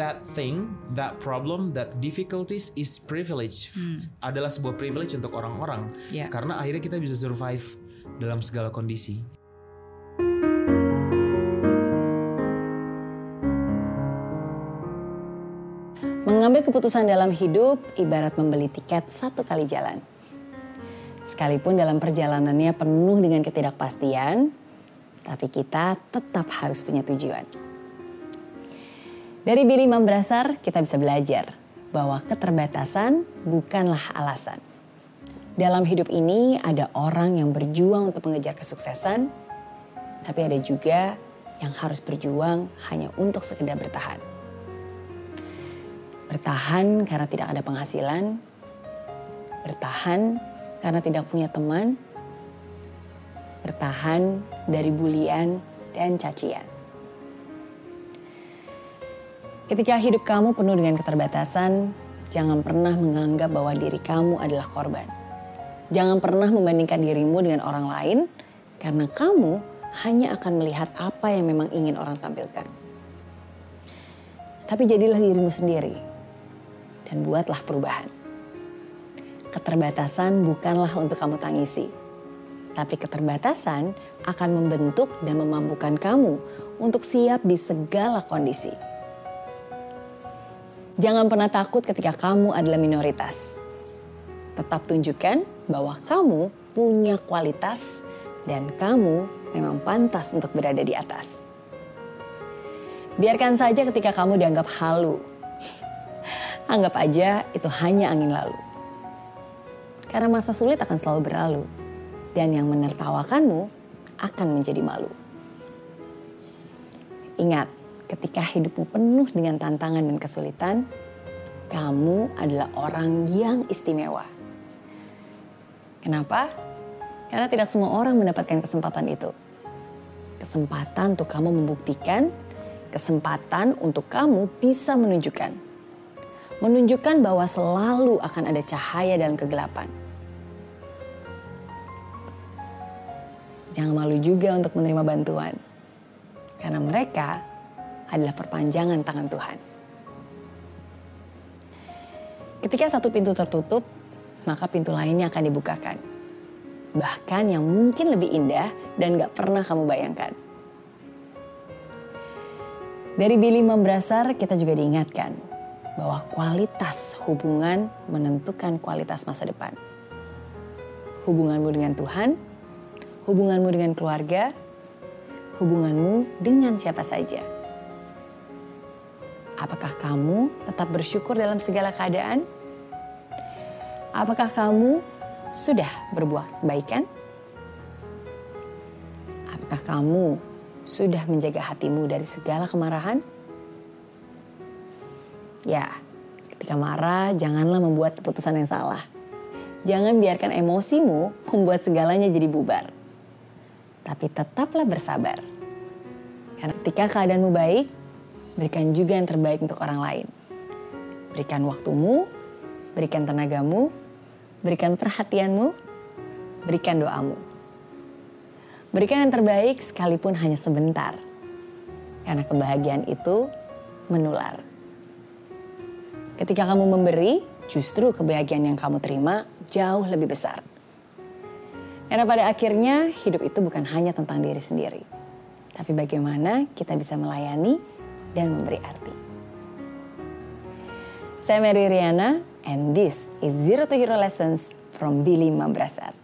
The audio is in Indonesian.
that thing, that problem, that difficulties is privilege. Adalah sebuah privilege untuk orang-orang. Ya. Karena akhirnya kita bisa survive dalam segala kondisi. Mengambil keputusan dalam hidup ibarat membeli tiket satu kali jalan. Sekalipun dalam perjalanannya penuh dengan ketidakpastian, tapi kita tetap harus punya tujuan. Dari Billy Mambrasar kita bisa belajar bahwa keterbatasan bukanlah alasan. Dalam hidup ini ada orang yang berjuang untuk mengejar kesuksesan, tapi ada juga yang harus berjuang hanya untuk sekedar bertahan. Bertahan karena tidak ada penghasilan, bertahan karena tidak punya teman, bertahan dari bulian dan cacian. Ketika hidup kamu penuh dengan keterbatasan, jangan pernah menganggap bahwa diri kamu adalah korban. Jangan pernah membandingkan dirimu dengan orang lain, karena kamu hanya akan melihat apa yang memang ingin orang tampilkan. Tapi jadilah dirimu sendiri dan buatlah perubahan. Keterbatasan bukanlah untuk kamu tangisi, tapi keterbatasan akan membentuk dan memampukan kamu untuk siap di segala kondisi. Jangan pernah takut ketika kamu adalah minoritas. Tetap tunjukkan bahwa kamu punya kualitas dan kamu memang pantas untuk berada di atas. Biarkan saja ketika kamu dianggap halu. Anggap aja itu hanya angin lalu. Karena masa sulit akan selalu berlalu. Dan yang menertawakanmu akan menjadi malu. Ingat, ketika hidupmu penuh dengan tantangan dan kesulitan, kamu adalah orang yang istimewa. Kenapa? Karena tidak semua orang mendapatkan kesempatan itu. Kesempatan untuk kamu membuktikan, kesempatan untuk kamu bisa menunjukkan. Menunjukkan bahwa selalu akan ada cahaya dalam kegelapan. Jangan malu juga untuk menerima bantuan. Karena mereka adalah perpanjangan tangan Tuhan. Ketika satu pintu tertutup, maka pintu lainnya akan dibukakan. Bahkan yang mungkin lebih indah dan gak pernah kamu bayangkan. Dari Billy Membrasar kita juga diingatkan bahwa kualitas hubungan menentukan kualitas masa depan. Hubunganmu dengan Tuhan, hubunganmu dengan keluarga, hubunganmu dengan siapa saja. Apakah kamu tetap bersyukur dalam segala keadaan? Apakah kamu sudah berbuat kebaikan? Apakah kamu sudah menjaga hatimu dari segala kemarahan? Ya, ketika marah janganlah membuat keputusan yang salah. Jangan biarkan emosimu membuat segalanya jadi bubar. Tapi tetaplah bersabar. Karena ketika keadaanmu baik, berikan juga yang terbaik untuk orang lain. Berikan waktumu, berikan tenagamu, berikan perhatianmu, berikan doamu. Berikan yang terbaik sekalipun hanya sebentar. Karena kebahagiaan itu menular. Ketika kamu memberi, justru kebahagiaan yang kamu terima jauh lebih besar. Karena pada akhirnya hidup itu bukan hanya tentang diri sendiri. Tapi bagaimana kita bisa melayani dan memberi arti. Saya Mary Riana and this is Zero to Hero Lessons from Billy Mambrasar.